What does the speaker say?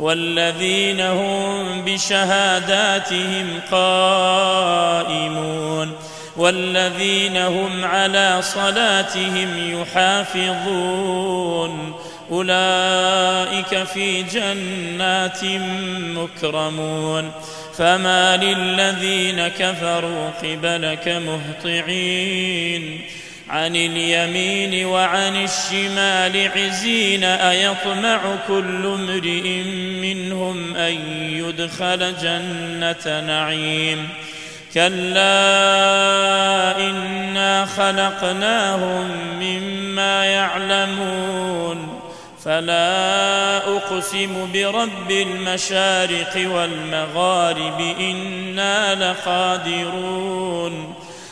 والذين هم بشهاداتهم قائمون والذين هم على صلاتهم يحافظون أولئك في جنات مكرمون فما للذين كفروا قبلك مهطعين عن اليمين وعن الشمال عزين أيطمع كل امرئ منهم أن يدخل جنة نعيم. كلا إنا خلقناهم مما يعلمون. فلا أقسم برب المشارق والمغارب إنا لقادرون.